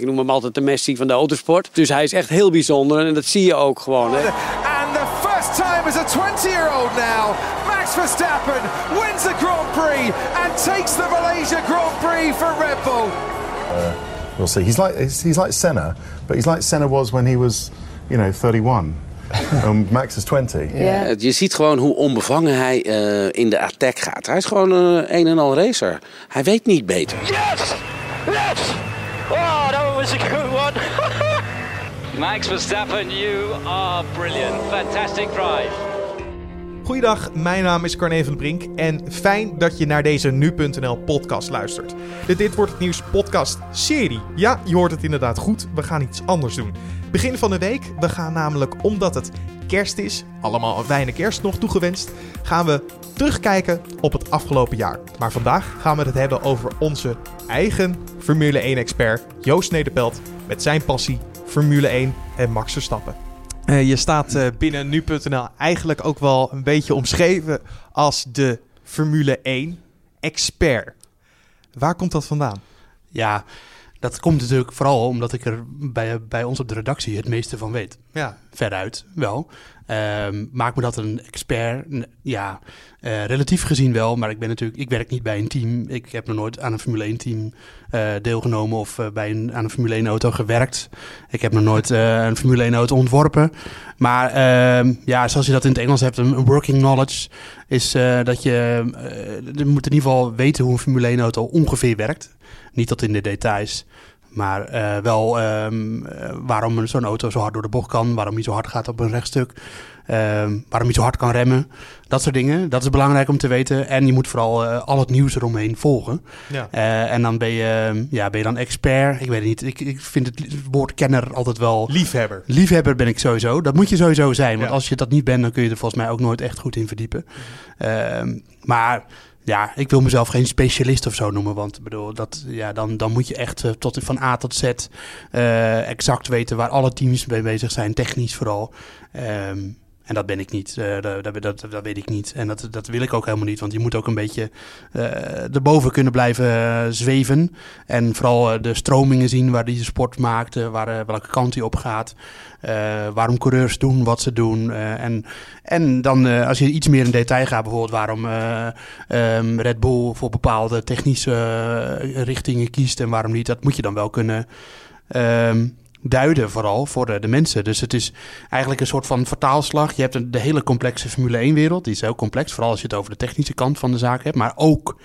Ik noem hem altijd de Messi van de autosport. Dus hij is echt heel bijzonder en dat zie je ook gewoon. Hè. And the first time as a 20-year-old now, Max Verstappen wins the Grand Prix and takes the Malaysia Grand Prix for Red Bull. We'll see. He's like he's, he's like Senna, but he's like Senna was when he was, you know, 31. and Max is 20. Ja, je ziet gewoon hoe onbevangen hij eh, in de attack gaat. Hij is gewoon eh, een en al racer. Hij weet niet beter. Yes! Yes! Was a good one. Max Verstappen, you are brilliant. Fantastic drive. Goeiedag, mijn naam is Carne van Brink en fijn dat je naar deze Nu.nl podcast luistert. Dit Wordt Het Nieuws podcast serie. Ja, je hoort het inderdaad goed, we gaan iets anders doen. Begin van de week, we gaan namelijk omdat het kerst is, allemaal een fijne kerst nog toegewenst, gaan we terugkijken op het afgelopen jaar. Maar vandaag gaan we het hebben over onze eigen Formule 1-expert Joost Nederpelt met zijn passie Formule 1 en Max Verstappen. Eh, je staat eh, binnen nu.nl eigenlijk ook wel een beetje omschreven als de Formule 1 expert. Waar komt dat vandaan? Ja, dat komt natuurlijk vooral omdat ik er bij, bij ons op de redactie het meeste van weet. Ja, Veruit wel. Ehm maakt me dat een expert? Ja, eh, relatief gezien wel. Maar ik ben natuurlijk, ik werk niet bij een team. Ik heb nog nooit aan een Formule 1 team eh, deelgenomen of eh, bij een, aan een Formule 1 auto gewerkt. Ik heb nog nooit een Formule 1 auto ontworpen. Maar ehm, ja, zoals je dat in het Engels hebt, een working knowledge is dat je, je moet in ieder geval weten hoe een Formule 1 auto ongeveer werkt. Niet tot in de details. Maar eh, wel eh, waarom zo'n auto zo hard door de bocht kan. Waarom hij zo hard gaat op een rechtstuk. ehm, waarom hij zo hard kan remmen. Dat soort dingen. Dat is belangrijk om te weten. En je moet vooral eh, al het nieuws eromheen volgen. ja. Eh, en dan ben je, ja, ben je dan expert. Ik weet het niet. Ik, ik vind het woord kenner altijd wel... liefhebber. Liefhebber ben ik sowieso. Dat moet je sowieso zijn. Want Ja. als je dat niet bent, dan kun je er volgens mij ook nooit echt goed in verdiepen. Ehm, maar ja, ik wil mezelf geen specialist of zo noemen. Want bedoel, dat, ja, dan, dan moet je echt eh, tot, van A tot Z eh, exact weten waar alle teams mee bezig zijn. Technisch vooral. Ehm, en dat ben ik niet. Eh, dat, dat, dat, weet ik niet. En dat, dat wil ik ook helemaal niet. Want je moet ook een beetje eh erboven kunnen blijven eh, zweven. En vooral de stromingen zien waar deze sport maakt. waar, welke kant hij op gaat. waarom coureurs doen wat ze doen. en, en dan als je iets meer in detail gaat. Bijvoorbeeld waarom eh, ehm, Red Bull voor bepaalde technische richtingen kiest. En waarom niet. Dat moet je dan wel kunnen... ehm, duiden vooral voor de, de mensen. Dus het is eigenlijk een soort van vertaalslag. Je hebt een, de hele complexe Formule 1-wereld. Die is heel complex, vooral als je het over de technische kant van de zaak hebt. Maar ook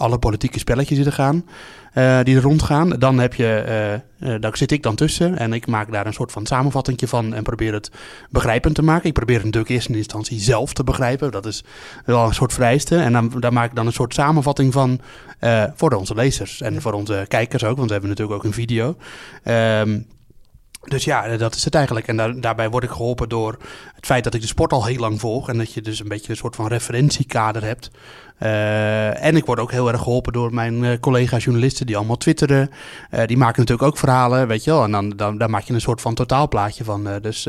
alle politieke spelletjes die er gaan, eh, die er rondgaan. Dan heb je, eh, eh, daar zit ik dan tussen en ik maak daar een soort van samenvatting van en probeer het begrijpend te maken. Ik probeer het natuurlijk eerst in instantie zelf te begrijpen. Dat is wel een soort vereiste. En dan, daar maak ik dan een soort samenvatting van voor onze lezers en voor onze kijkers ook, want we hebben natuurlijk ook een video. Ehm, dus ja, dat is het eigenlijk. En daar, daarbij word ik geholpen door het feit dat ik de sport al heel lang volg. En dat je dus een beetje een soort van referentiekader hebt. Eh, en ik word ook heel erg geholpen door mijn eh, collega-journalisten die allemaal twitteren. Eh, die maken natuurlijk ook verhalen, weet je wel. En dan, dan, daar maak je een soort van totaalplaatje van. dus,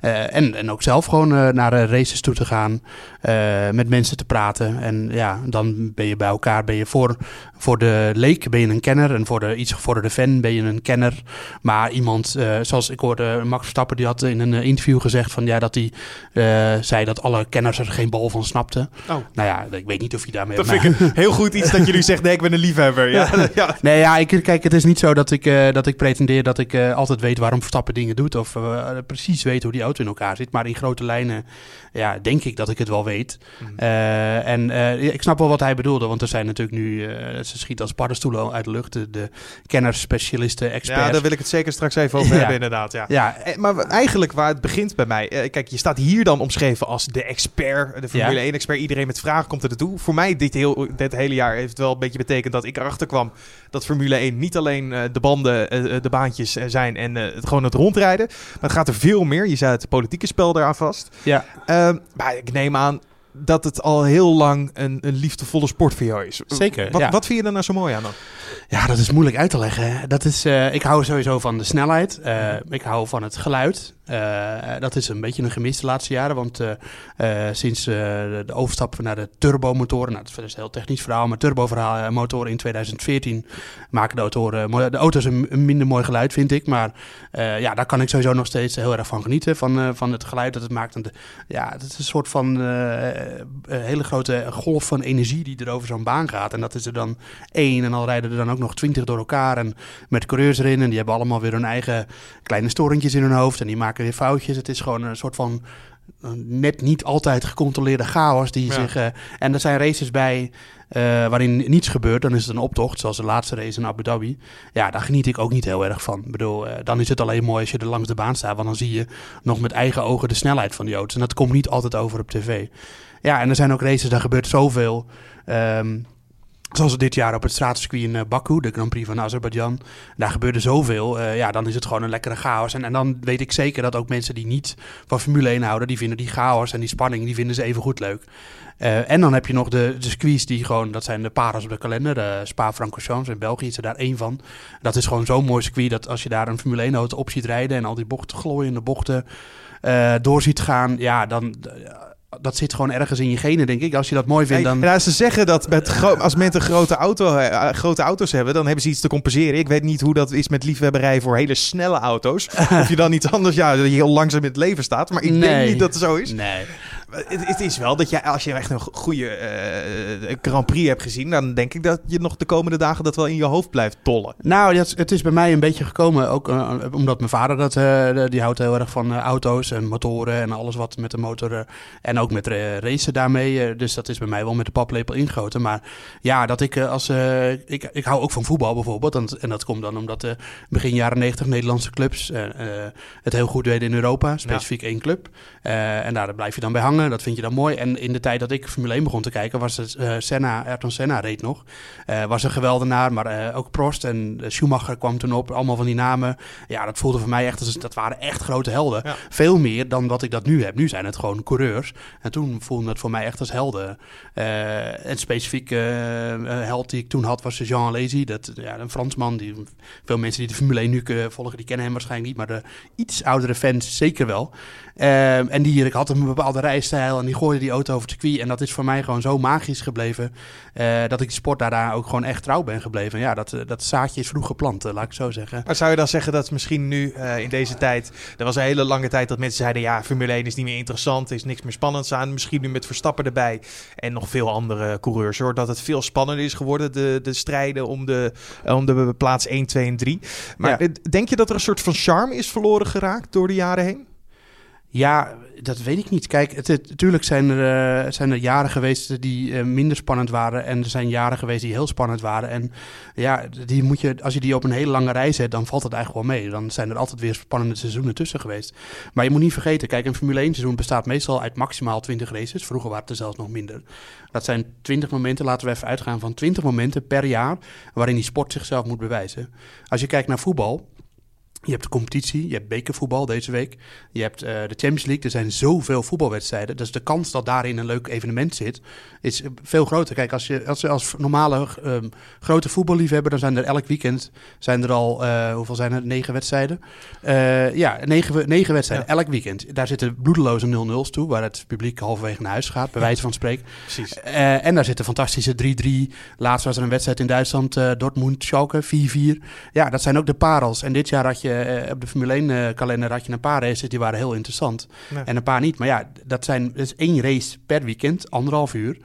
en, en ook zelf gewoon naar races toe te gaan. met mensen te praten. En ja, dan ben je bij elkaar. Ben je voor, voor de leek ben je een kenner. En voor de iets gevorderde fan ben je een kenner. Maar iemand, zoals ik hoorde, Max Verstappen, die had in een eh, interview gezegd van ja, dat hij eh, zei dat alle kenners er geen bal van snapten. Oh. Nou ja, ik weet niet of hij daarmee. Dat maar- vind ik heel goed iets dat jullie zegt, nee, ik ben een liefhebber. Ja, ja. Nee, ja, ik, kijk, het is niet zo dat ik, eh, dat ik pretendeer dat ik altijd weet waarom Verstappen dingen doet. Of precies weet hoe die auto in elkaar zit. Maar in grote lijnen, ja, denk ik dat ik het wel weet. Eh, en ik snap wel wat hij bedoelde. Want er zijn natuurlijk nu, ze schieten als paddenstoelen uit de lucht. De, de kenners, specialisten, experts. Ja, daar wil ik het zeker straks even over hebben, inderdaad. Ja. Ja, Eh, Maar eigenlijk waar het begint bij mij. eh, Kijk, je staat hier dan omschreven als de expert, de Formule Ja. 1-expert. Iedereen met vragen komt er naartoe. Voor mij dit, heel, dit hele jaar heeft wel een beetje betekend dat ik erachter kwam dat Formule 1 niet alleen eh, de banden, de baantjes zijn en eh, het, gewoon het rondrijden. Maar het gaat er veel meer. Je zei het politieke spel eraan vast. ja. Ehm, maar ik neem aan dat het al heel lang een, een liefdevolle sport voor jou is. Zeker, Wat, ja. wat vind je er nou zo mooi aan dan? Ja, dat is moeilijk uit te leggen. Dat is, eh, ik hou sowieso van de snelheid. Eh, ik hou van het geluid. Uh, dat is een beetje een gemist de laatste jaren. Want uh, uh, sinds de overstap naar de turbomotoren, nou, dat is een heel technisch verhaal, maar turbomotoren in 2014 maken de, autoren, de auto's een, een, minder mooi geluid, vind ik. Maar ja, daar kan ik sowieso nog steeds heel erg van genieten, van, van het geluid dat het maakt. En de, ja, het is een soort van hele grote golf van energie die er over zo'n baan gaat. En dat is er dan één en al rijden er dan ook nog twintig door elkaar en met coureurs erin. En die hebben allemaal weer hun eigen kleine storentjes in hun hoofd en die maken weer foutjes. Het is gewoon een soort van net niet altijd gecontroleerde chaos die zich. Uh, en er zijn races bij uh, waarin niets gebeurt. Dan is het een optocht, zoals de laatste race in Abu Dhabi. Ja, daar geniet ik ook niet heel erg van. Ik bedoel, uh, dan is het alleen mooi als je er langs de baan staat. Want dan zie je nog met eigen ogen de snelheid van die auto's. En dat komt niet altijd over op tv. Ja, en er zijn ook races, daar gebeurt zoveel. Um, Zoals dit jaar op het straatcircuit in uh, Baku, de Grand Prix van Azerbeidzjan. Daar gebeurde zoveel. Uh, ja, dan is het gewoon een lekkere chaos. En, en dan weet ik zeker dat ook mensen die niet van Formule 1 houden, die vinden die chaos en die spanning, die vinden ze even goed leuk. Uh, en dan heb je nog de, de circuits die gewoon, dat zijn de paras op de kalender. De Spa-Francorchamps in België is er daar één van. Dat is gewoon zo'n mooi circuit dat als je daar een Formule 1 auto op ziet rijden en al die bochten, glooiende bochten door ziet gaan, ja, dan dat zit gewoon ergens in je genen, denk ik. Als je dat mooi vindt, dan... Ja, ze zeggen dat met als mensen grote, auto, uh, grote auto's hebben, dan hebben ze iets te compenseren. Ik weet niet hoe dat is met liefhebberij voor hele snelle auto's. of je dan iets anders, ja, dat je heel langzaam in het leven staat. Maar ik nee. denk niet dat het zo is. Nee. Het, het, is wel dat je, als je echt een goede uh, Grand Prix hebt gezien, dan denk ik dat je nog de komende dagen dat wel in je hoofd blijft tollen. Nou, het is bij mij een beetje gekomen, ook uh, omdat mijn vader dat, uh, die houdt heel erg van auto's en motoren en alles wat met de motor en ook met racen daarmee. dus dat is bij mij wel met de paplepel ingegoten. Maar ja, dat ik als ik, ik hou ook van voetbal bijvoorbeeld, en, en dat komt dan omdat begin jaren 90 Nederlandse clubs het heel goed deden in Europa, specifiek ja. één club. en daar blijf je dan bij hangen. Dat vind je dan mooi. En in de tijd dat ik Formule 1 begon te kijken, was het uh, Senna, Ayrton Senna reed nog. Uh, was een geweldenaar, maar uh, ook Prost en Schumacher kwam toen op. Allemaal van die namen. Ja, dat voelde voor mij echt als dat waren echt grote helden. Ja. Veel meer dan wat ik dat nu heb. Nu zijn het gewoon coureurs. En toen voelde het voor mij echt als helden. en specifiek held die ik toen had was Jean Alesi. Dat, ja, een Fransman. Die, veel mensen die de Formule 1 nu volgen, die kennen hem waarschijnlijk niet. Maar de iets oudere fans zeker wel. En die ik had een bepaalde reis en die gooide die auto over het circuit. En dat is voor mij gewoon zo magisch gebleven. Uh, dat ik de sport daarna ook gewoon echt trouw ben gebleven. Ja, dat, dat zaadje is vroeg geplant, laat ik zo zeggen. Maar zou je dan zeggen dat misschien nu uh, in deze tijd... Er was een hele lange tijd dat mensen zeiden... Ja, Formule 1 is niet meer interessant, er is niks meer spannends aan. Misschien nu met Verstappen erbij en nog veel andere coureurs. Hoor, dat het veel spannender is geworden, de, de strijden om de, om de plaats 1, 2 en 3. Maar ja. denk je dat er een soort van charme is verloren geraakt door de jaren heen? Ja, dat weet ik niet. Kijk, het, natuurlijk zijn er, uh, zijn er jaren geweest die uh, minder spannend waren. En er zijn jaren geweest die heel spannend waren. En ja, die moet je, als je die op een hele lange rij zet, dan valt het eigenlijk wel mee. Dan zijn er altijd weer spannende seizoenen tussen geweest. Maar je moet niet vergeten, kijk, een Formule 1 seizoen bestaat meestal uit maximaal 20 races. Vroeger waren het er zelfs nog minder. Dat zijn 20 momenten, laten we even uitgaan van 20 momenten per jaar waarin die sport zichzelf moet bewijzen. Als je kijkt naar voetbal, je hebt de competitie, je hebt bekervoetbal deze week. Je hebt uh, de Champions League. Er zijn zoveel voetbalwedstrijden. Dus de kans dat daarin een leuk evenement zit, is veel groter. Kijk, als je als, als normale um, grote voetballiefhebber, dan zijn er elk weekend zijn er al, uh, hoeveel zijn er? Negen wedstrijden. Uh, ja, negen, negen wedstrijden, ja. elk weekend. Daar zitten bloedeloze 0-0's toe, waar het publiek halverwege naar huis gaat, bij wijze van spreken. Precies. en daar zitten fantastische 3-3. Laatst was er een wedstrijd in Duitsland, Dortmund, Schalke, 4-4. Ja, dat zijn ook de parels. En dit jaar had je uh, op de Formule 1 uh, kalender had je een paar races die waren heel interessant. En een paar niet. Maar ja, dat, zijn, dat is één race per weekend, anderhalf uur.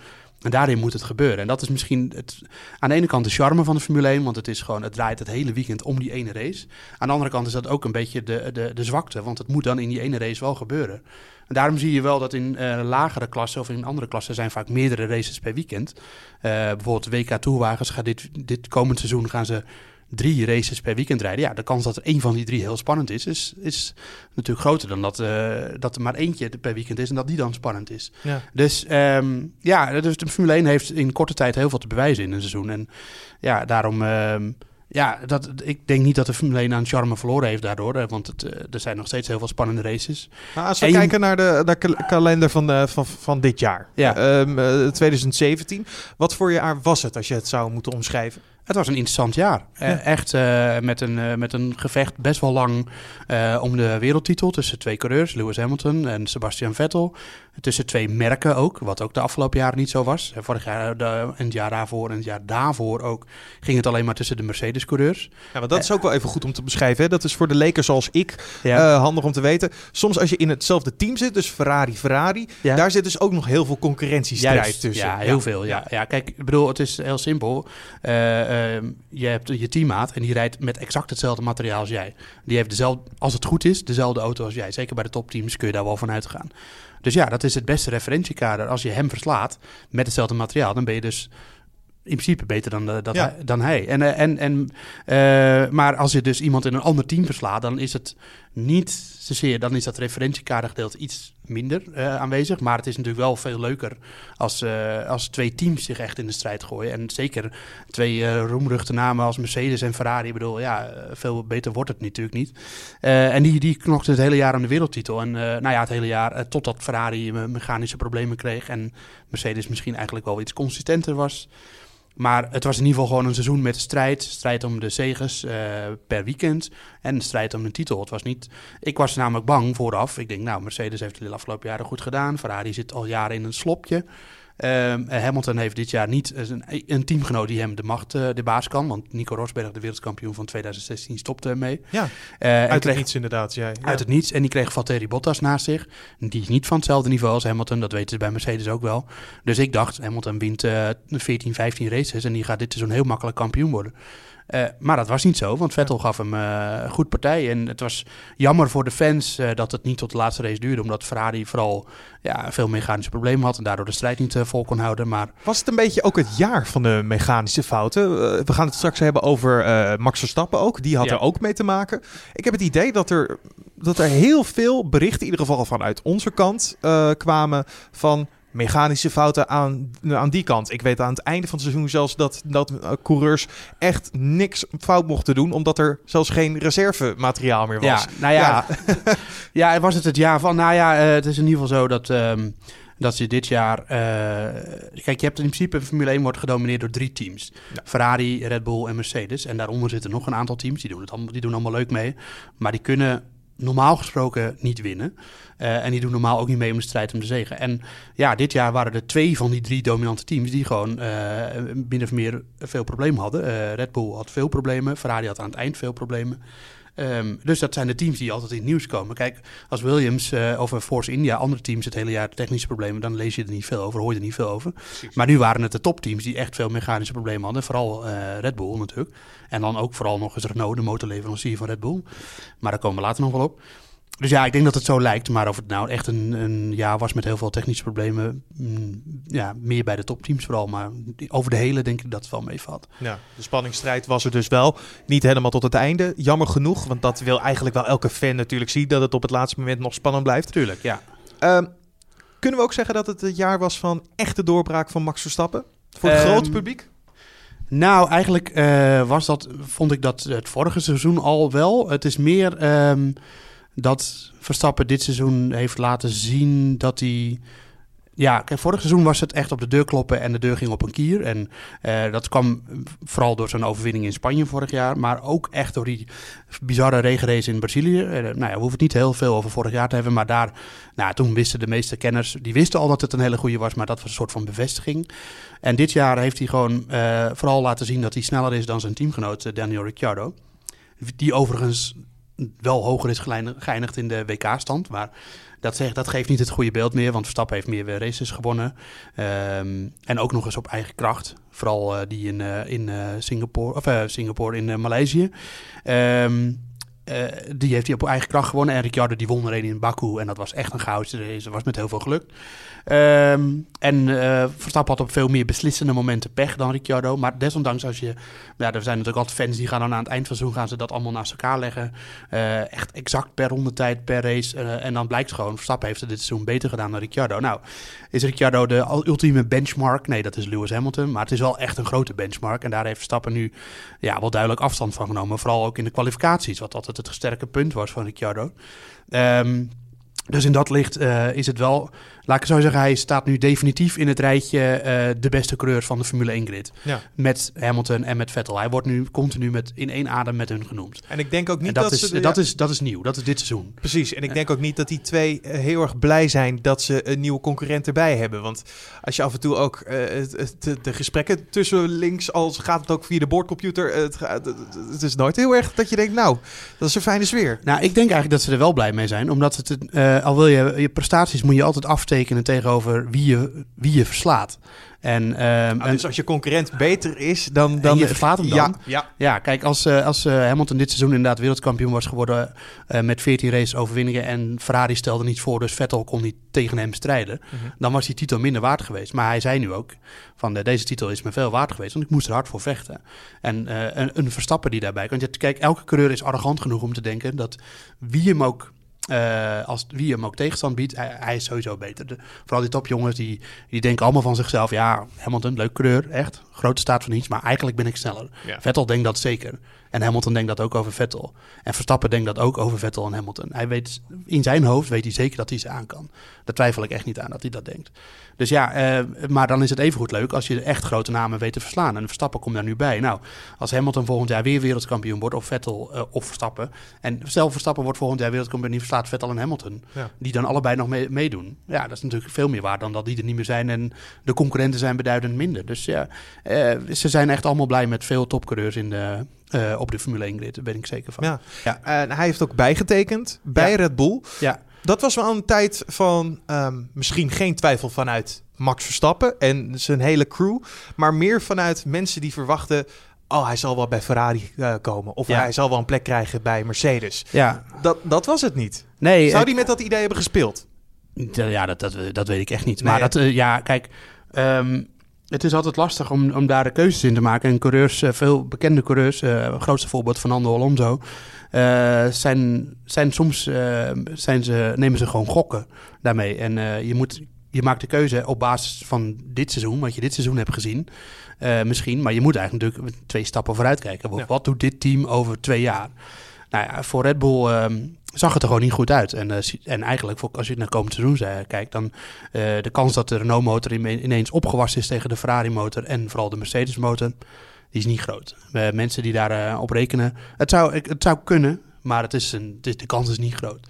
En daarin moet het gebeuren. En dat is misschien het, aan de ene kant de charme van de Formule 1, want het is gewoon, het draait het hele weekend om die ene race. Aan de andere kant is dat ook een beetje de, de, de zwakte, want het moet dan in die ene race wel gebeuren. En daarom zie je wel dat in uh, lagere klassen of in andere klassen zijn vaak meerdere races per weekend. Uh, bijvoorbeeld WK Tourwagens gaat dit, dit komend seizoen gaan ze drie races per weekend rijden. Ja, de kans dat er één van die drie heel spannend is, is, is natuurlijk groter dan dat, uh, dat er maar eentje per weekend is en dat die dan spannend is. Ja. Dus um, ja, dus de Formule 1 heeft in korte tijd heel veel te bewijzen in een seizoen. En ja, daarom. Um, ja, dat, ik denk niet dat de Formule 1 aan charme verloren heeft daardoor. Want het, uh, er zijn nog steeds heel veel spannende races. Nou, als we en kijken je... naar de, de kalender van, de, van, van dit jaar. Ja. Um, uh, 2017. Wat voor jaar was het als je het zou moeten omschrijven? Het was een interessant jaar. Eh, echt eh, met, een, eh, met een gevecht best wel lang om de wereldtitel tussen twee coureurs, Lewis Hamilton en Sebastian Vettel. Tussen twee merken ook, wat ook de afgelopen jaren niet zo was. Vorig jaar de, en het jaar daarvoor en het jaar daarvoor ook ging het alleen maar tussen de Mercedes-coureurs. Ja, want dat is ook wel even goed om te beschrijven. Hè? Dat is voor de lekers zoals ik Ja. handig om te weten. Soms als je in hetzelfde team zit, dus Ferrari, Ferrari, Ja. daar zit dus ook nog heel veel concurrentiestrijd Juist, tussen. Ja, heel veel. Ja. Ja. kijk, ik bedoel, het is heel simpel. Eh, ehm, je hebt je teammaat en die rijdt met exact hetzelfde materiaal als jij. Die heeft dezelfde, als het goed is, dezelfde auto als jij. Zeker bij de topteams kun je daar wel van uitgaan. Dus ja, dat is het beste referentiekader. Als je hem verslaat met hetzelfde materiaal, dan ben je dus in principe beter dan, eh, dat Ja. hij, dan hij. En, eh, en, en, eh, maar als je dus iemand in een ander team verslaat, dan is het niet zozeer, dan is dat referentiekadergedeelte iets minder eh, aanwezig. Maar het is natuurlijk wel veel leuker als, eh, als twee teams zich echt in de strijd gooien. En zeker twee eh roemruchte namen als Mercedes en Ferrari. Ik bedoel, ja, veel beter wordt het natuurlijk niet. En die, die het hele jaar aan de wereldtitel. En nou ja, het hele jaar totdat Ferrari mechanische problemen kreeg. En Mercedes misschien eigenlijk wel iets consistenter was. Maar het was in ieder geval gewoon een seizoen met strijd. Strijd om de zegens eh, per weekend. En strijd om de titel. Het was niet... Ik was namelijk bang vooraf. Ik denk, nou, Mercedes heeft het de afgelopen jaren goed gedaan. Ferrari zit al jaren in een slopje. Ehm, eh, Hamilton heeft dit jaar niet eh, een, een teamgenoot die hem de macht, eh, de baas kan. Want Nico Rosberg, de wereldkampioen van 2016, stopte ermee. Ja, Eh, uit kreeg- het niets inderdaad. Ja. uit het niets. En die kreeg Valtteri Bottas naast zich. Die is niet van hetzelfde niveau als Hamilton. Dat weten ze bij Mercedes ook wel. Dus ik dacht, Hamilton wint eh 14, 15 races. En die gaat dit seizoen heel makkelijk kampioen worden. Eh, maar dat was niet zo, want Vettel gaf hem een goed partij. En het was jammer voor de fans eh, dat het niet tot de laatste race duurde. Omdat Ferrari vooral ja, veel mechanische problemen had. En daardoor de strijd niet vol kon houden. Maar Was het een beetje ook het jaar van de mechanische fouten? We gaan het straks hebben over eh, Max Verstappen ook. Die had Ja. er ook mee te maken. Ik heb het idee dat er, dat er heel veel berichten, in ieder geval vanuit onze kant, eh, kwamen van mechanische fouten aan, aan die kant. Ik weet aan het einde van het seizoen zelfs dat, dat eh, coureurs echt niks fout mochten doen, omdat er zelfs geen reservemateriaal meer was. Ja, nou ja, ja. was het het jaar van? Nou ja, eh, het is in ieder geval zo dat, ehm, dat je dit jaar... eh, kijk, je hebt in principe, Formule 1 wordt gedomineerd door drie teams. Ferrari, Red Bull en Mercedes. En daaronder zitten nog een aantal teams, die doen, het allemaal, die doen allemaal leuk mee. Maar die kunnen normaal gesproken niet winnen. Eh, en die doen normaal ook niet mee om de strijd om de zegen. En ja, dit jaar waren er twee van die drie dominante teams die gewoon eh min of meer veel problemen hadden. Eh, Red Bull had veel problemen, Ferrari had aan het eind veel problemen. Ehm, dus dat zijn de teams die altijd in het nieuws komen. Kijk, als Williams eh of Force India, andere teams het hele jaar technische problemen, dan lees je er niet veel over, hoor je er niet veel over. Maar nu waren het de topteams die echt veel mechanische problemen hadden. Vooral eh, Red Bull natuurlijk. En dan ook vooral nog eens Renault, de motorleverancier van Red Bull. Maar daar komen we later nog wel op. Dus ja, ik denk dat het zo lijkt. Maar of het nou echt een, een jaar was met heel veel technische problemen. mm, ja, meer bij de topteams vooral. Maar over de hele denk ik dat het wel meevalt. Ja, de spanningsstrijd was er dus wel. Niet helemaal tot het einde. Jammer genoeg, want dat wil eigenlijk wel elke fan natuurlijk zien. Dat het op het laatste moment nog spannend blijft. Tuurlijk, ja. Ehm, kunnen we ook zeggen dat het het jaar was van echte doorbraak van Max Verstappen? Voor het Ehm, grote publiek? Nou, eigenlijk eh, was dat, vond ik dat het vorige seizoen al wel. Het is meer ehm, dat Verstappen dit seizoen heeft laten zien dat hij. Ja, kijk, vorig seizoen was het echt op de deur kloppen en de deur ging op een kier. En eh, dat kwam vooral door zijn overwinning in Spanje vorig jaar. Maar ook echt door die bizarre regenrace in Brazilië. Eh, nou ja, we hoeven het niet heel veel over vorig jaar te hebben. Maar daar, nou, toen wisten de meeste kenners, die wisten al dat het een hele goede was. Maar dat was een soort van bevestiging. En dit jaar heeft hij gewoon eh, vooral laten zien dat hij sneller is dan zijn teamgenoot Daniel Ricciardo. Die overigens wel hoger is geëindigd in de WK-stand. Maar dat, dat geeft niet het goede beeld meer, want Verstappen heeft meer races gewonnen. Ehm, en ook nog eens op eigen kracht. Vooral eh, die in, eh, in eh, Singapore, of eh, Singapore in eh, Maleisië. Ehm, eh, die heeft hij op eigen kracht gewonnen. En Ricciardo die won er een in Baku. En dat was echt een goudse. Dat was met heel veel geluk. Ehm, en eh, Verstappen had op veel meer beslissende momenten pech dan Ricciardo. Maar desondanks, als je. Ja, er zijn natuurlijk altijd fans die gaan dan aan het eind van seizoen gaan ze dat allemaal naast elkaar leggen. Eh, echt exact per rondetijd, per race. En dan blijkt gewoon, Verstappen heeft het dit seizoen beter gedaan dan Ricciardo. Nou, is Ricciardo de ultieme benchmark? Nee, dat is Lewis Hamilton. Maar het is wel echt een grote benchmark. En daar heeft Verstappen nu ja, wel duidelijk afstand van genomen. Vooral ook in de kwalificaties, wat altijd het sterke punt was van Ricciardo. Ehm, Dus in dat licht eh, is het wel, laat ik zo zeggen, hij staat nu definitief in het rijtje eh, de beste coureurs van de Formule 1 grid. Ja. Met Hamilton en met Vettel. Hij wordt nu continu met, in één adem met hun genoemd. En ik denk ook niet dat, dat, is, ze... dat, ja, is, dat is nieuw, dat is dit seizoen. Precies, en ik denk ook niet dat die twee eh, heel erg blij zijn dat ze een nieuwe concurrent erbij hebben. Want als je af en toe ook de, de gesprekken tussen links, als gaat het ook via de boordcomputer, het, het, is nooit heel erg dat je denkt, nou, dat is een fijne sweer. Nou, ik denk eigenlijk dat ze er wel blij mee zijn. Omdat het, eh, al wil je je prestaties, moet je altijd aftekenen tegenover wie je, wie je verslaat. En, ehm, Nou, en- dus als je concurrent beter is, dan... dan je verslaat hem dan. Ja, ja. Ja, kijk, als, eh, als eh, Hamilton dit seizoen inderdaad wereldkampioen was geworden met 14 race overwinningen en Ferrari stelde niet voor, dus Vettel kon niet tegen hem strijden, dan was die titel minder waard geweest. Maar hij zei nu ook van deze titel is me veel waard geweest, want ik moest er hard voor vechten. En een, een Verstappen die daarbij. Want kijk, elke coureur is arrogant genoeg om te denken dat wie hem ook eh, als wie hem ook tegenstand biedt, hij, hij is sowieso beter. De- vooral die topjongens, die, die denken allemaal van zichzelf... ja, Hamilton, leuk coureur, echt. Grote staat van iets, maar eigenlijk ben ik sneller. Ja. Vettel denkt dat zeker. En Hamilton denkt dat ook over Vettel. En Verstappen denkt dat ook over Vettel en Hamilton. Hij weet, in zijn hoofd weet hij zeker dat hij ze aan kan. Daar twijfel ik echt niet aan dat hij dat denkt. Dus ja, eh, maar dan is het evengoed leuk als je echt grote namen weet te verslaan. En Verstappen komt daar nu bij. Nou, als Hamilton volgend jaar weer wereldkampioen wordt, of Vettel eh, of Verstappen. En stel Verstappen wordt volgend jaar wereldkampioen en die verslaat Vettel en Hamilton. Ja. Die dan allebei nog mee- meedoen. Ja, dat is natuurlijk veel meer waard dan dat die er niet meer zijn. En de concurrenten zijn beduidend minder. Dus ja, eh, ze zijn echt allemaal blij met veel topcoureurs in de, eh, op de Formule 1 grid. Daar ben ik zeker van. Ja. Ja. En hij heeft ook bijgetekend bij Ja. Red Bull. ja. Dat was wel een tijd van ehm, misschien geen twijfel vanuit Max Verstappen en zijn hele crew, maar meer vanuit mensen die verwachten. Oh, hij zal wel bij Ferrari eh, komen. Of Ja. hij zal wel een plek krijgen bij Mercedes. ja. Dat, dat was het niet. Nee, Zou die met dat idee hebben gespeeld? Ja, dat, dat, dat weet ik echt niet. Nee, maar dat, eh, ja, kijk, ehm, het is altijd lastig om, om daar de keuzes in te maken. En coureurs, eh, veel bekende coureurs, eh grootste voorbeeld Fernando Alonso, eh, zijn, zijn soms zijn ze, nemen ze gewoon gokken daarmee. En je, moet, je maakt de keuze op basis van dit seizoen, wat je dit seizoen hebt gezien. misschien, maar je moet eigenlijk natuurlijk twee stappen vooruit kijken. Wat, Ja. wat doet dit team over twee jaar? Nou ja, voor Red Bull ehm, zag het er gewoon niet goed uit. En, eh, en eigenlijk, voor, als je naar komend seizoen zei- kijkt, dan eh, de kans dat de Renault-motor ine- ineens opgewassen is tegen de Ferrari-motor en vooral de Mercedes-motor, die is niet groot. Eh, mensen die daarop op rekenen, het zou, het zou kunnen, maar het is een, het is, de kans is niet groot.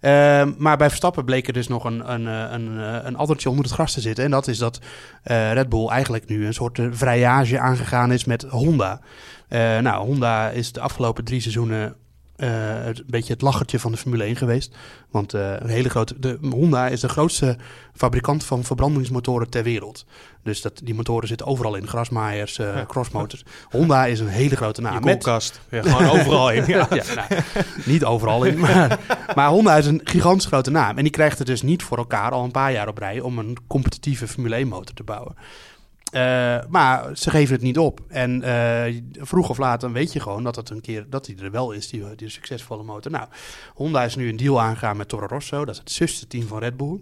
Ehm, maar bij Verstappen bleek er dus nog een, een, eh, een, eh, een addertje onder het gras te zitten. En dat is dat eh, Red Bull eigenlijk nu een soort eh, vrijage aangegaan is met Honda. Eh, nou, Honda is de afgelopen drie seizoenen eh, een beetje het lachertje van de Formule 1 geweest. Want eh, een hele grote, de, Honda is de grootste fabrikant van verbrandingsmotoren ter wereld. Dus dat, die motoren zitten overal in, grasmaaiers, eh, Ja. crossmotors. Honda is een hele grote naam. Je Met- koelkast. Ja, gewoon overal in. Ja. ja, nou, niet overal in. Maar, maar Honda is een gigantisch grote naam. En die krijgt het dus niet voor elkaar al een paar jaar op rij om een competitieve Formule 1 motor te bouwen. Eh, maar ze geven het niet op. En eh, vroeg of laat dan weet je gewoon dat het een keer dat hij er wel is, die, die succesvolle motor. Nou, Honda is nu een deal aangegaan met Toro Rosso. Dat is het zusterteam van Red Bull.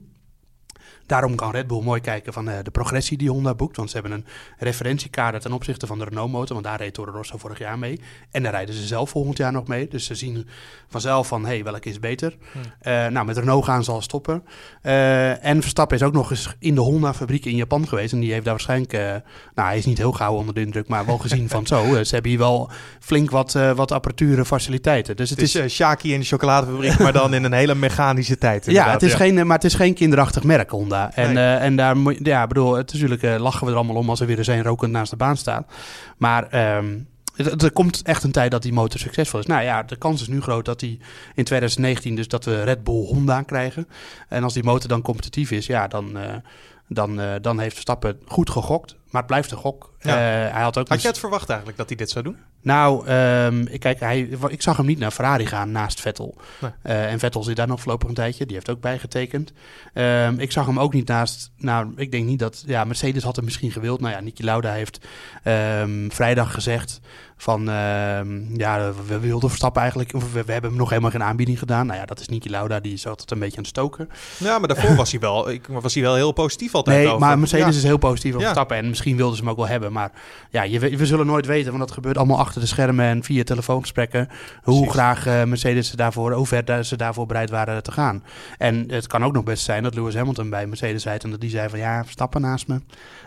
Daarom kan Red Bull mooi kijken van eh, de progressie die Honda boekt. Want ze hebben een referentiekader ten opzichte van de Renault-motor. Want daar reed Toro Rosso vorig jaar mee. En daar rijden ze zelf volgend jaar nog mee. Dus ze zien vanzelf van, hé, hey, welke is beter? Eh, nou, met Renault gaan ze al stoppen. Eh, en Verstappen is ook nog eens in de Honda-fabriek in Japan geweest. En die heeft daar waarschijnlijk... nou, hij is niet heel gauw onder de indruk, maar wel gezien van zo. ze hebben hier wel flink wat, wat apparatuur en faciliteiten. Dus het, is Shaki in de chocoladefabriek, maar dan in een hele mechanische tijd. ja, het is Geen, maar het is geen kinderachtig merk, Honda. En, Nee. eh, en daar moet ja, bedoel, het- natuurlijk eh, lachen we er allemaal om als er weer eens een rokend naast de baan staat. Maar ehm, het- er komt echt een tijd dat die motor succesvol is. Nou ja, de kans is nu groot dat die in 2019 dus dat we Red Bull Honda krijgen. En als die motor dan competitief is, ja, dan, eh, dan, eh, dan heeft Verstappen goed gegokt. Maar het blijft een gok. Ja. Eh, hij had ook Had een- je het verwacht eigenlijk dat hij dit zou doen? nou, ehm, ik, kijk, hij, ik zag hem niet naar Ferrari gaan naast Vettel. Nee. Eh, en Vettel zit daar nog voorlopig een tijdje. Die heeft ook bijgetekend. Ehm, ik zag hem ook niet naast... Nou, ik denk niet dat... Ja, Mercedes had hem misschien gewild. Nou ja, Niki Lauda heeft ehm, vrijdag gezegd van... ja, we wilden Verstappen eigenlijk... We, we hebben hem nog helemaal geen aanbieding gedaan. Nou ja, dat is Niki Lauda. Die zat het een beetje aan het stoken. Ja, maar daarvoor was hij wel, ik, was hij wel heel positief altijd Nee, over. maar Mercedes Ja. is heel positief over Ja. Verstappen. En misschien wilden ze hem ook wel hebben. Maar ja, je, we, we zullen nooit weten, want dat gebeurt allemaal achter de schermen en via telefoongesprekken. Hoe graag eh, Mercedes ze daarvoor, hoe ver ze daarvoor bereid waren te gaan. En het kan ook nog best zijn dat Lewis Hamilton bij Mercedes zei en dat die zei van ja, stappen naast me.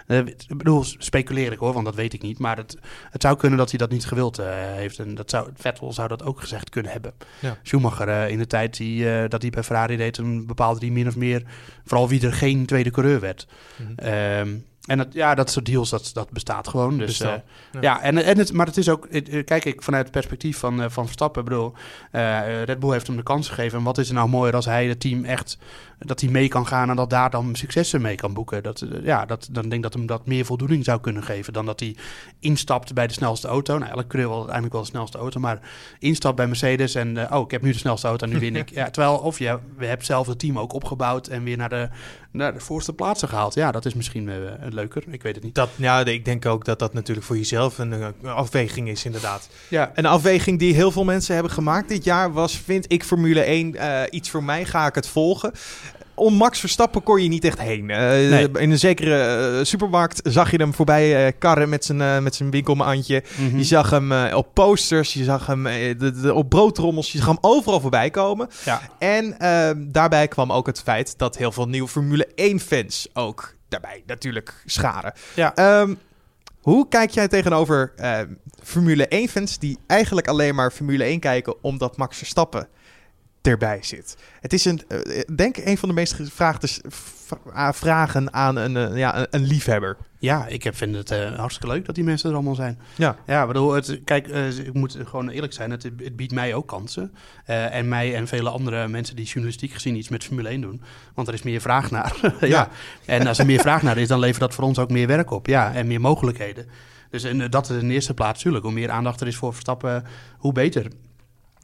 Eh, ik bedoel, speculeer ik hoor, want dat weet ik niet. Maar het, het zou kunnen dat hij dat niet gewild eh, heeft. En dat zou, Vettel zou dat ook gezegd kunnen hebben. Ja. Schumacher in de tijd die, dat hij bij Ferrari deed, toen bepaalde hij min of meer vooral wie er geen tweede coureur werd. Ehm, en dat, ja, dat soort deals, dat, dat bestaat gewoon. Dus, Bestaat, eh, ja. ja. en, en het, maar het is ook, het- eh, kijk ik vanuit het perspectief van, eh, van Verstappen. Bedoel, eh, Red Bull heeft hem de kans gegeven. En wat is er nou mooier als hij het team echt, dat hij mee kan gaan en dat daar dan successen mee kan boeken. Dat, eh, ja, dat, dan denk ik dat hem dat meer voldoening zou kunnen geven dan dat hij instapt bij de snelste auto. Nou, elke coureur wil uiteindelijk wel de snelste auto, maar instapt bij Mercedes en eh, oh, ik heb nu de snelste auto en nu win ik. Ja, terwijl, of je we hebt zelf het team ook opgebouwd en weer naar de, naar de voorste plaatsen gehaald. Ja, dat is misschien eh, leuker. Ik weet het niet. Dat, ja, ik denk ook dat dat natuurlijk voor jezelf een, afweging is, inderdaad. Ja, Een afweging die heel veel mensen hebben gemaakt dit jaar was, vind ik Formule 1 eh, iets voor mij, ga ik het volgen. Om Max Verstappen kon je niet echt heen. Eh, Nee. In een zekere eh, supermarkt zag je hem voorbij eh, karren met zijn, met zijn winkelmandje. Mhm. Je zag hem op posters, je zag hem de, de- op broodtrommels, je zag hem overal voorbij komen. Ja. En eh, daarbij kwam ook het feit dat heel veel nieuwe Formule 1-fans ook daarbij natuurlijk scharen. Ja. Ehm, hoe kijk jij tegenover eh, Formule 1-fans die eigenlijk alleen maar Formule 1 kijken omdat Max Verstappen erbij zit? Het is een, eh, denk een van de meest gevraagde vragen aan een, eh, ja, een, liefhebber. Ja, ik heb, vind het eh, hartstikke leuk dat die mensen er allemaal zijn. Ja. Ja, ik bedoel, het, kijk, eh, ik moet gewoon eerlijk zijn, het, het biedt mij ook kansen. Eh, en mij en vele andere mensen die journalistiek gezien iets met Formule 1 doen. Want er is meer vraag naar. ja. En als er meer vraag naar is, dan levert dat voor ons ook meer werk op. Ja, en meer mogelijkheden. Dus en, eh, dat is in de eerste plaats natuurlijk. Hoe meer aandacht er is voor Verstappen, hoe beter.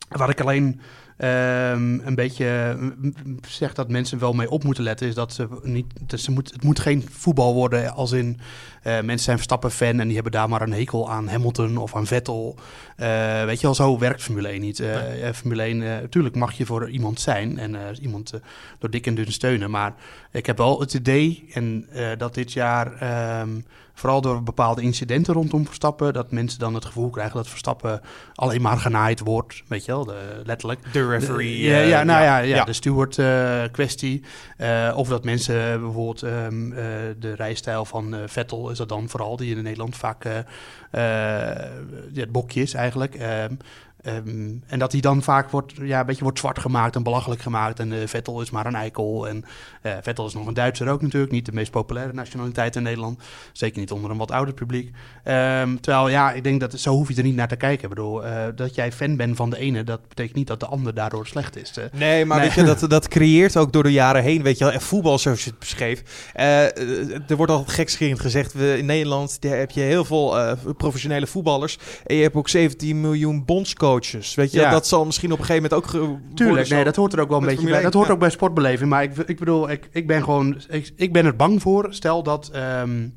Wat ik alleen ehm, een beetje mm, mm, zeg dat mensen wel mee op moeten letten, is dat ze niet. Ze moet, het moet geen voetbal worden als in eh, mensen zijn Verstappen-fan en die hebben daar maar een hekel aan Hamilton of aan Vettel. Eh, weet je wel, zo werkt Formule 1 niet. Eh, Formule 1, eh, natuurlijk mag je voor iemand zijn en iemand door dik en dun steunen. Maar ik heb wel het idee en, dat dit jaar, ehm, vooral door bepaalde incidenten rondom Verstappen, dat mensen dan het gevoel krijgen dat Verstappen alleen maar genaaid wordt. Weet je wel, de, letterlijk. De referee. Ja, eh, ja, nou ja, ja, ja. de steward-kwestie. of dat mensen eh, bijvoorbeeld ehm, eh, de rijstijl van eh, Vettel is dat dan vooral, die in Nederland vaak eh, eh, het bokje is eigenlijk. Ehm, ehm, en dat hij dan vaak wordt, ja, een beetje wordt zwart gemaakt en belachelijk gemaakt. En eh, Vettel is maar een eikel. En eh, Vettel is nog een Duitser ook natuurlijk. Niet de meest populaire nationaliteit in Nederland. Zeker niet onder een wat ouder publiek. Ehm, terwijl, ja, ik denk dat zo hoef je er niet naar te kijken. Ik bedoel, eh, dat jij fan bent van de ene, dat betekent niet dat de ander daardoor slecht is. Nee, maar Nee. weet je, dat, dat creëert ook door de jaren heen, weet je wel, en voetbal zoals je het beschreef. Er wordt al gekscherend gezegd, we, in Nederland daar heb je heel veel professionele voetballers. En je hebt ook 17 miljoen bondscoaches, weet je. Ja. Dat zal misschien op een gegeven moment ook... Tuurlijk, nee, dat hoort er ook wel een beetje bij. Dat 1, hoort ja. ook bij sportbeleving. Maar ik, ik bedoel, ik, ik ben gewoon, ik, ik ben er bang voor. Stel dat, ehm,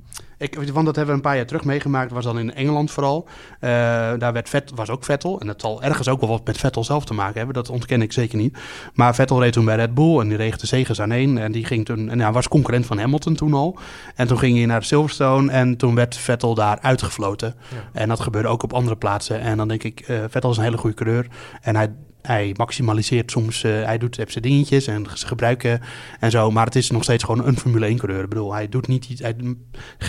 ik, want dat hebben we een paar jaar terug meegemaakt. was dan in Engeland vooral. Eh, daar werd Vet, was ook Vettel. En dat zal ergens ook wel wat met Vettel zelf te maken hebben. Dat ontken ik zeker niet. Maar Vettel reed toen bij Red Bull en die reeg de zegens aan één. En die ging toen, en hij was concurrent van Hamilton toen al. En toen ging hij naar Silverstone en toen werd Vettel daar uitgefloten. En dat gebeurde ook op andere plaatsen. En dan denk ik, eh, Vettel is een hele goede coureur. En hij, hij maximaliseert soms, eh, hij doet zijn dingetjes en ze gebruiken en zo. Maar het is nog steeds gewoon een Formule 1 coureur. Ik bedoel, hij doet niet iets, hij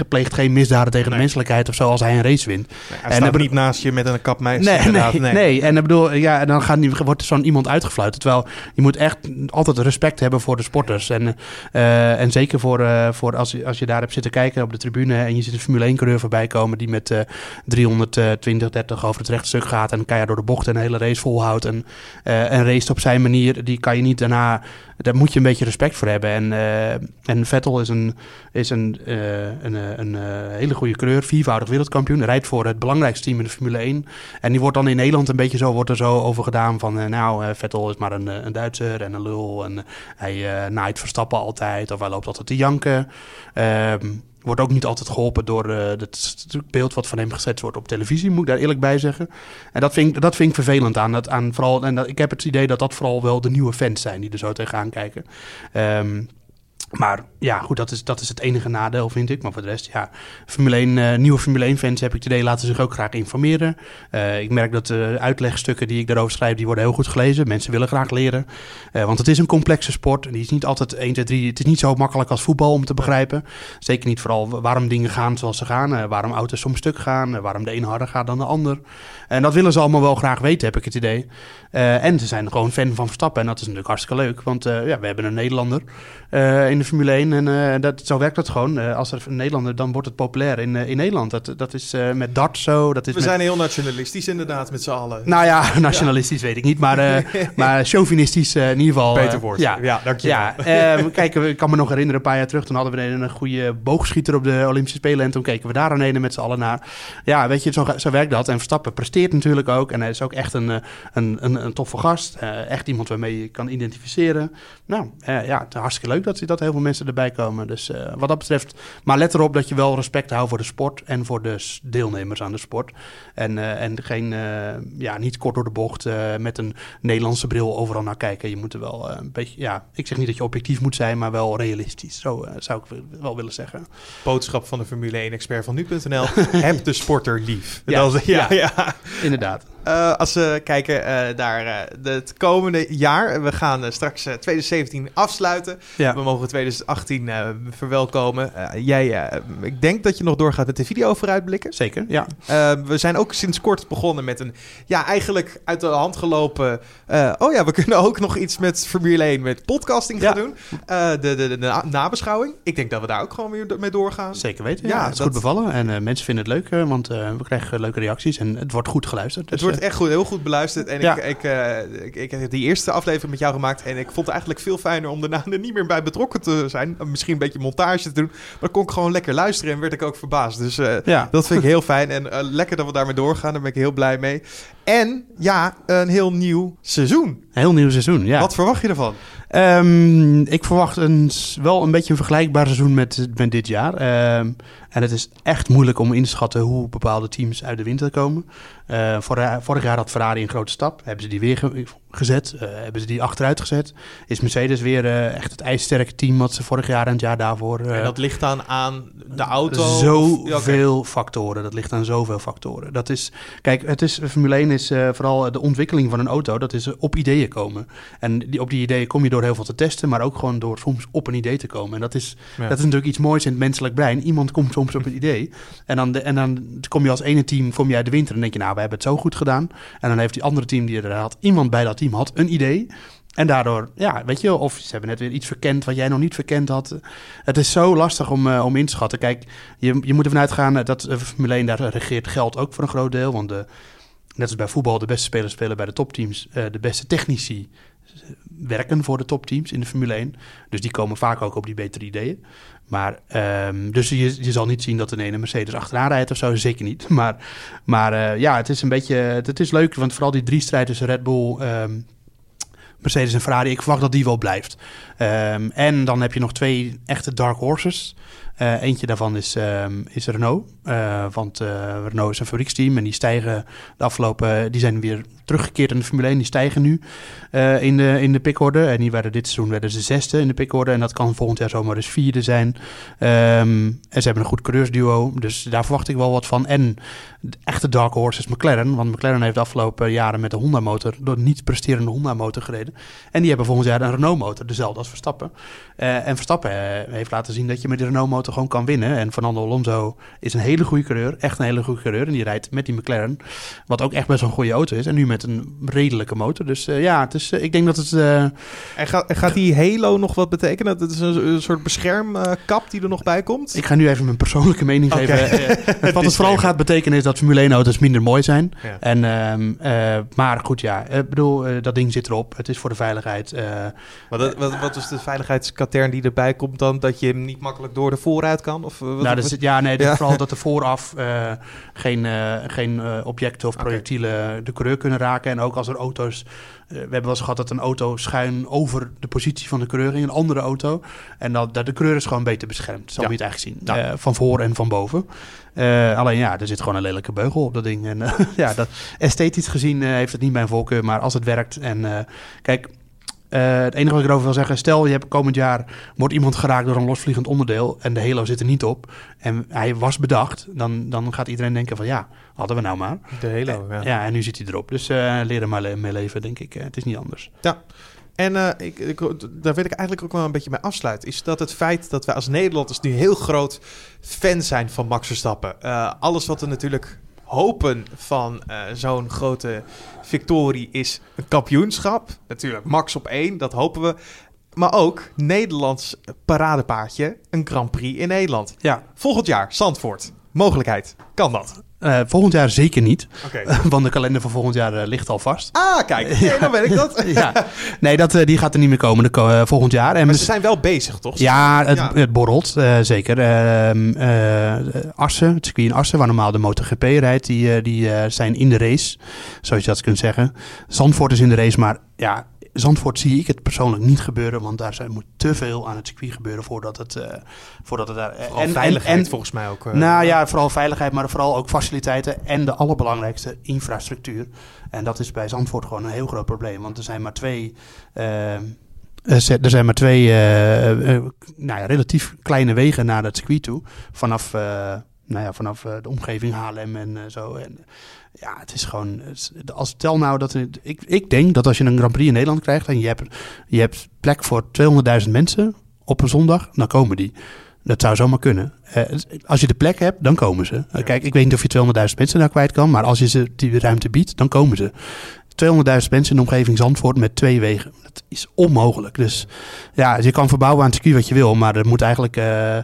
pleegt geen misdaden tegen de menselijkheid of zo als hij een race wint. Hij En staat niet naast je met een kapmeisje. Nee, nee, nee. En ik bedoel, ja, dan gaat, wordt zo'n iemand uitgefluit. Terwijl je moet echt altijd respect hebben voor de sporters. En, eh, en zeker voor, eh, voor als, je, als je daar hebt zitten kijken op de tribune en je ziet een Formule 1 coureur voorbij komen die met eh 320, 30 over het rechte stuk gaat en keihard door de bocht en een hele race volhoudt en, eh en race op zijn manier, die kan je niet daarna, daar moet je een beetje respect voor hebben. En, eh, en Vettel is een, is een, eh, een, een, hele goede coureur, viervoudig wereldkampioen, rijdt voor het belangrijkste team in de Formule 1. En die wordt dan in Nederland een beetje zo, wordt er zo over gedaan van, nou, Vettel is maar een, een Duitser en een lul en hij naait Verstappen altijd of hij loopt altijd te janken. Ehm, wordt ook niet altijd geholpen door eh, het beeld wat van hem gezet wordt op televisie, moet ik daar eerlijk bij zeggen. En dat vind ik, dat vind ik vervelend aan. Dat, aan vooral, en ik heb het idee dat dat vooral wel de nieuwe fans zijn die er zo tegenaan kijken. Ehm, Maar ja, goed, dat is, dat is het enige nadeel, vind ik. Maar voor de rest, ja, Formule 1, eh, nieuwe Formule 1-fans heb ik idee, laten zich ook graag informeren. Eh, ik merk dat de uitlegstukken die ik daarover schrijf, die worden heel goed gelezen. Mensen willen graag leren. Eh, want het is een complexe sport. Die is niet altijd 1, 2, 3. Het is niet zo makkelijk als voetbal om te begrijpen. Zeker niet vooral waarom dingen gaan zoals ze gaan. waarom auto's soms stuk gaan. waarom de een harder gaat dan de ander. En dat willen ze allemaal wel graag weten, heb ik het idee. Eh, en ze zijn gewoon fan van Verstappen. En dat is natuurlijk hartstikke leuk. Want eh, ja, we hebben een Nederlander eh, in de Formule 1. En dat, zo werkt dat gewoon. Als er een Nederlander, dan wordt het populair in, in Nederland. Dat, dat is met dart zo. Dat is We met, zijn heel nationalistisch inderdaad met z'n allen. Nou ja, nationalistisch weet ik niet. Maar, maar chauvinistisch in ieder geval. Beter woord. Ja, Ja, dankjewel. Ja, kijk, ik kan me nog herinneren, een paar jaar terug. Toen hadden we een, goede boogschieter op de Olympische Spelen. En toen keken we daar aan met z'n allen naar. Ja, weet je, zo, zo werkt dat. En Verstappen presteert natuurlijk ook. En hij is ook echt een, eh, een, een, een toffe gast. Eh, echt iemand waarmee je kan identificeren. Nou, eh, ja, het is hartstikke leuk dat, dat heel veel mensen erbij komen. Dus wat dat betreft... Maar let erop dat je wel respect houdt voor de sport... en voor de deelnemers aan de sport. En, en geen, ja, niet kort door de bocht met een Nederlandse bril overal naar kijken. Je moet er wel een beetje... Ja, ik zeg niet dat je objectief moet zijn, maar wel realistisch. Zo zou ik wel willen zeggen. Boodschap van de Formule 1-expert van nu.nl. Heb de sporter lief. Ja, Dat ja, ja. ja. Inderdaad. Eh, als we kijken eh, naar eh, het komende jaar. We gaan straks eh, 2017 afsluiten. Ja. We mogen 2018 eh, verwelkomen. Jij, ik denk dat je nog doorgaat met de video vooruitblikken. Zeker, ja. We zijn ook sinds kort begonnen met een, ja, eigenlijk uit de hand gelopen. oh ja, we kunnen ook nog iets met Formule 1, met podcasting gaan Ja. doen. De, de, de, na- nabeschouwing. Ik denk dat we daar ook gewoon weer mee doorgaan. Zeker weten. Ja, Ja, het is dat- goed bevallen. En mensen vinden het leuk, want we krijgen leuke reacties. En het wordt goed geluisterd. Het Dus, wordt echt goed, heel goed beluisterd. En Ja. ik, ik, eh, ik, ik heb die eerste aflevering met jou gemaakt. En ik vond het eigenlijk veel fijner om daarna er niet meer bij betrokken te zijn. Misschien een beetje montage te doen. Maar dan kon ik gewoon lekker luisteren en werd ik ook verbaasd. Dus eh, Ja. dat vind ik heel fijn. En eh, lekker dat we daarmee doorgaan. Daar ben ik heel blij mee. En ja, een heel nieuw seizoen. Een heel nieuw seizoen, ja. Wat verwacht je ervan? Ehm, ik verwacht een, wel een beetje een vergelijkbaar seizoen met, met dit jaar. Ehm, en het is echt moeilijk om in te schatten hoe bepaalde teams uit de winter komen. Eh, vorig, vorig jaar had Ferrari een grote stap. Hebben ze die weer ge- gezet? Eh, hebben ze die achteruit gezet? Is Mercedes weer eh, echt het ijzersterke team wat ze vorig jaar en het jaar daarvoor... en dat ligt dan aan de auto? Zoveel Ja, factoren. Dat ligt aan zoveel factoren. Dat is, kijk, het is, Formule 1 is vooral de ontwikkeling van een auto. Dat is op ideeën komen. En die, op die ideeën kom je door heel veel te testen, maar ook gewoon door soms op een idee te komen. En dat is, Ja. dat is natuurlijk iets moois in het menselijk brein. Iemand komt soms op een idee. En dan, de, en dan kom je als ene team kom je uit de winter en denk je, nou, we hebben het zo goed gedaan. En dan heeft die andere team die er had, iemand bij dat team had een idee. En daardoor, ja, weet je, of ze hebben net weer iets verkend wat jij nog niet verkend had. Het is zo lastig om, eh, om in te schatten. Kijk, je, je moet ervan uitgaan dat eh, Formule 1, daar regeert geld ook voor een groot deel. Want de, net als bij voetbal, de beste spelers spelen bij de topteams. eh, de beste technici werken voor de topteams in de Formule 1. Dus die komen vaak ook op die betere ideeën. Maar, ehm, dus je, je zal niet zien dat een ene Mercedes achteraan rijdt of zo, zeker niet. Maar, maar eh, ja, het is een beetje, het is leuk, want vooral die drie strijd tussen Red Bull, ehm, Mercedes en Ferrari, ik verwacht dat die wel blijft. Ehm, en dan heb je nog twee echte dark horses. Eh, eentje daarvan is, ehm, is Renault. Eh, want eh, Renault is een fabrieksteam en die stijgen de afgelopen... Die zijn weer teruggekeerd in de Formule 1. Die stijgen nu in, de, in de pickorde. En die werden dit seizoen werden ze zesde in de pickorde. En dat kan volgend jaar zomaar eens vierde zijn. Ehm, en ze hebben een goed coureursduo. Dus daar verwacht ik wel wat van. En de echte dark horse is McLaren. Want McLaren heeft de afgelopen jaren met de Honda-motor... door niet presterende Honda-motor gereden. En die hebben volgend jaar een Renault-motor. Dezelfde als Verstappen. En Verstappen heeft laten zien dat je met de Renault-motor gewoon kan winnen. En Fernando Alonso is een hele goede coureur. Echt een hele goede coureur. En die rijdt met die McLaren. Wat ook echt best wel een goede auto is. En nu met een redelijke motor. Dus eh, ja, het is, eh, ik denk dat het... eh, En gaat, en gaat die Halo nog wat betekenen? Dat het is een, een soort beschermkap die er nog bij komt? ik ga nu even mijn persoonlijke mening geven. Wat het vooral gaat betekenen is dat Formule 1-auto's minder mooi zijn. Ja. En, ehm, eh, maar goed, ja. Ik bedoel, dat ding zit erop. Het is voor de veiligheid. Maar dat, wat, wat is de veiligheidskatern die erbij komt dan? Dat je hem niet makkelijk door de vooruit kan? Of, eh, wat, nou, dat is, ja, nee, Ja. vooral dat er vooraf eh, geen, eh, geen objecten of projectielen de coureur kunnen raken. En ook als er auto's... we hebben wel eens gehad dat een auto schuin over de positie van de coureur ging, een andere auto. En dat, dat de coureur is gewoon beter beschermd, zo Ja. moet je het eigenlijk zien. Ja. Van voor en van boven. Alleen ja, er zit gewoon een lelijke beugel op dat ding. En ja, dat, esthetisch gezien heeft het niet mijn voorkeur, maar als het werkt en... kijk, Eh, het enige wat ik erover wil zeggen, stel je hebt komend jaar wordt iemand geraakt door een losvliegend onderdeel en de halo zit er niet op en hij was bedacht, dan, dan gaat iedereen denken van ja, hadden we nou maar. De Halo, ja. Ja, en nu zit hij erop. Dus eh leren maar mee leven, denk ik. Eh, het is niet anders. Ja. En eh, ik, ik, daar wil ik eigenlijk ook wel een beetje mee afsluiten. Is dat het feit dat wij als Nederlanders nu heel groot fan zijn van Max Verstappen. Eh, alles wat we natuurlijk hopen van eh, zo'n grote victorie is een kampioenschap. Natuurlijk Max op één, dat hopen we. Maar ook Nederlands paradepaardje, een Grand Prix in Nederland. Ja, Volgend jaar, Zandvoort. Mogelijkheid. Kan dat? Eh, volgend jaar zeker niet, want de kalender van volgend jaar eh, ligt al vast. Ah, kijk. Nee, dan weet ik dat. ja, nee, dat, eh, die gaat er niet meer komen de, volgend jaar. En Maar ze zijn wel bezig, toch? Ja, het, Ja. het borrelt, zeker. Ehm eh, Assen, het circuit in Assen, waar normaal de MotoGP rijdt, die, die zijn in de race, zoals je dat kunt zeggen. Zandvoort is in de race, maar ja, Zandvoort zie ik het persoonlijk niet gebeuren, want daar zijn, moet te veel aan het circuit gebeuren voordat het, eh, voordat het daar... Vooral veiligheid volgens mij ook. eh, nou ja, vooral veiligheid, maar vooral ook faciliteiten en de allerbelangrijkste infrastructuur. En dat is bij Zandvoort gewoon een heel groot probleem, want er zijn maar twee. eh, er zijn maar twee nou ja, relatief kleine wegen naar het circuit toe. Vanaf, nou ja, vanaf de omgeving Haarlem en zo. En, ja, het is gewoon. Als stel nou dat. Ik, ik denk dat als je een Grand Prix in Nederland krijgt en je hebt, je hebt plek voor 200.000 mensen op een zondag, dan komen die. Dat zou zomaar kunnen. Eh, als je de plek hebt, dan komen ze. Kijk, ik weet niet of je 200.000 mensen daar kwijt kan, maar als je ze die ruimte biedt, dan komen ze. 200.000 mensen in de omgeving Zandvoort met twee wegen. Dat is onmogelijk. Dus ja, je kan verbouwen aan het circuit wat je wil, maar er moet eigenlijk eh,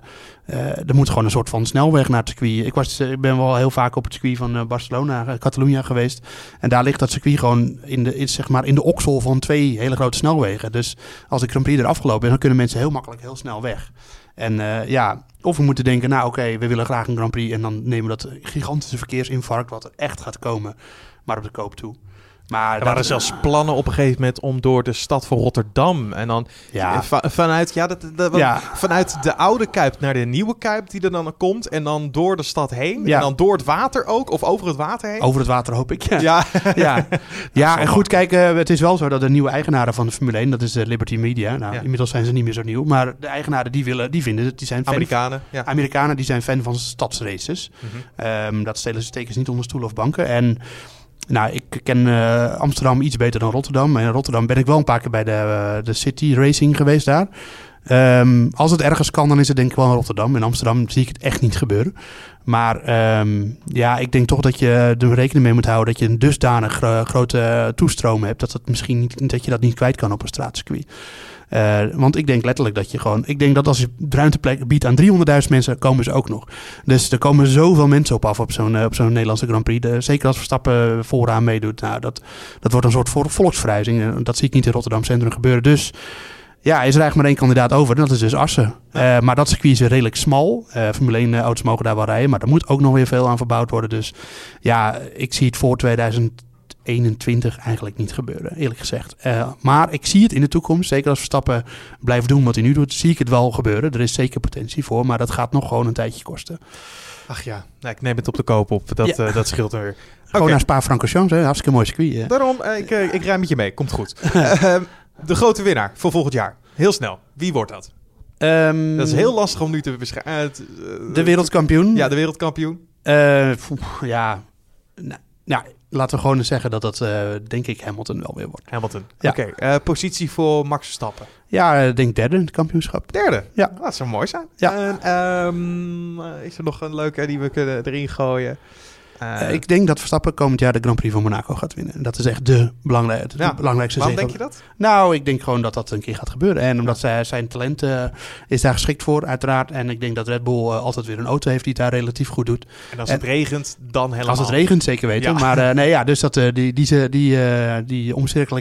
er moet gewoon een soort van snelweg naar het circuit. Ik, was, eh, ik ben wel heel vaak op het circuit van eh, Barcelona, eh, Catalunya geweest. En daar ligt dat circuit gewoon in de, in, zeg maar, in de oksel van twee hele grote snelwegen. Dus als de Grand Prix er afgelopen is, dan kunnen mensen heel makkelijk heel snel weg. En eh, ja, of we moeten denken, nou oké, we willen graag een Grand Prix. En dan nemen we dat gigantische verkeersinfarct, wat er echt gaat komen, maar op de koop toe. Maar Er waren dat- zelfs plannen op een gegeven moment om door de stad van Rotterdam en dan Ja. va- vanuit, ja, dat, dat- wat- Ja. vanuit de oude Kuip naar de nieuwe Kuip die er dan komt en dan door de stad heen Ja. en dan door het water ook of over het water heen. Over het water hoop ik. Ja, Ja, ja. ja en goed, kijk, eh, het is wel zo dat de nieuwe eigenaren van de Formule 1, dat is Liberty Media. Nou, inmiddels zijn ze niet meer zo nieuw, maar de eigenaren die willen, die vinden het, die zijn fan Amerikanen. Ja. Amerikanen die zijn fan van stadsraces. Mhm. Ehm, dat stelen ze steken ze niet onder stoelen of banken. En nou, ik ken eh, Amsterdam iets beter dan Rotterdam. In Rotterdam ben ik wel een paar keer bij de, eh, de City Racing geweest daar. Ehm, als het ergens kan, dan is het denk ik wel in Rotterdam. In Amsterdam zie ik het echt niet gebeuren. Maar ehm, ja, ik denk toch dat je er rekening mee moet houden dat je een dusdanig gro- grote toestroom hebt. Dat, het misschien niet, dat je dat niet kwijt kan op een straatcircuit. Eh, want ik denk letterlijk dat je gewoon. Ik denk dat als je ruimteplek biedt aan 300.000 mensen, komen ze ook nog. Dus er komen zoveel mensen op af op zo'n eh, op zo'n Nederlandse Grand Prix. De- zeker als Verstappen vooraan meedoet. Nou, dat, dat wordt een soort vol- volksverhuizing. Dat zie ik niet in Rotterdam Centrum gebeuren. Dus ja, is er eigenlijk maar één kandidaat over. En dat is dus Assen. Eh, maar dat circuit is redelijk smal. Eh Formule 1 auto's mogen daar wel rijden. Maar er moet ook nog weer veel aan verbouwd worden. Dus ja, ik zie het voor 2021 eigenlijk niet gebeuren, eerlijk gezegd. Eh, maar ik zie het in de toekomst, zeker als Verstappen blijft doen wat hij nu doet, zie ik het wel gebeuren. Er is zeker potentie voor, maar dat gaat nog gewoon een tijdje kosten. Ach ja, nou, ik neem het op de koop op. Dat, Ja. eh, dat scheelt er weer. Gewoon Oké. naar Spa-Francorchamps, hè? hartstikke mooi circuit. eh. Daarom, ik, eh, ik rij met je mee. Komt goed. Ehm, de grote winnaar voor volgend jaar. Heel snel. Wie wordt dat? Ehm, Dat is heel lastig om nu te beschrijven. De wereldkampioen? Ja, de wereldkampioen. Poeh, ja. Nou, nou, laten we gewoon eens zeggen dat dat, eh, denk ik, Hamilton wel weer wordt. Hamilton. Ja. Oké, eh, positie voor Max Verstappen. Ja, ik denk derde in het kampioenschap. Derde. Ja. Dat zou mooi zijn. Ja. En, ehm, eh, is er nog een leuke die we kunnen erin gooien? Eh, Eh, ik denk dat Verstappen komend jaar de Grand Prix van Monaco gaat winnen. En dat is echt de, belangrijke, de Ja. belangrijkste waarom zege. denk je dat? Nou, ik denk gewoon dat dat een keer gaat gebeuren. En omdat zij, zijn talent eh, is daar geschikt voor, uiteraard. En ik denk dat Red Bull altijd weer een auto heeft die het daar relatief goed doet. En als En- het regent, dan helemaal. Als het regent, zeker weten. Ja. Maar nee, ja, dus dat, die, die, die, die, die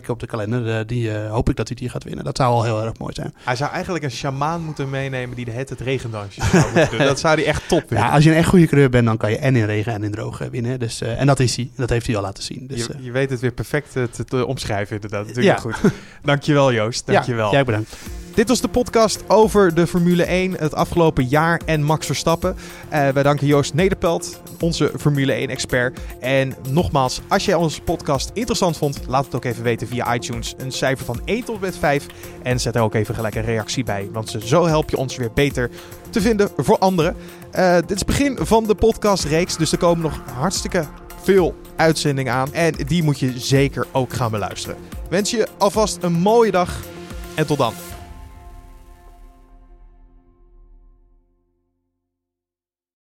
op de kalender, die hoop ik dat hij die gaat winnen. Dat zou al heel erg mooi zijn. Hij zou eigenlijk een sjamaan moeten meenemen die de het het regendansje zou doen. Dat zou hij echt top vinden. Ja, als je een echt goede coureur bent, dan kan je en in regen en in droog winnen. Dus, eh, en dat is hij. Dat heeft hij al laten zien. Dus, je, eh, je weet het weer perfect eh, te, te omschrijven inderdaad. Natuurlijk Ja. goed. Dankjewel Joost. Dankjewel. Ja, jij bedankt. Dit was de podcast over de Formule 1 het afgelopen jaar en Max Verstappen. Uh, wij danken Joost Nederpelt, onze Formule 1-expert. En nogmaals, als jij onze podcast interessant vond, laat het ook even weten via iTunes. Een cijfer van 1 tot met 5. En zet er ook even gelijk een reactie bij, want zo help je ons weer beter te vinden voor anderen. Uh, dit is het begin van de podcastreeks, dus er komen nog hartstikke veel uitzendingen aan. En die moet je zeker ook gaan beluisteren. Wens je alvast een mooie dag en tot dan.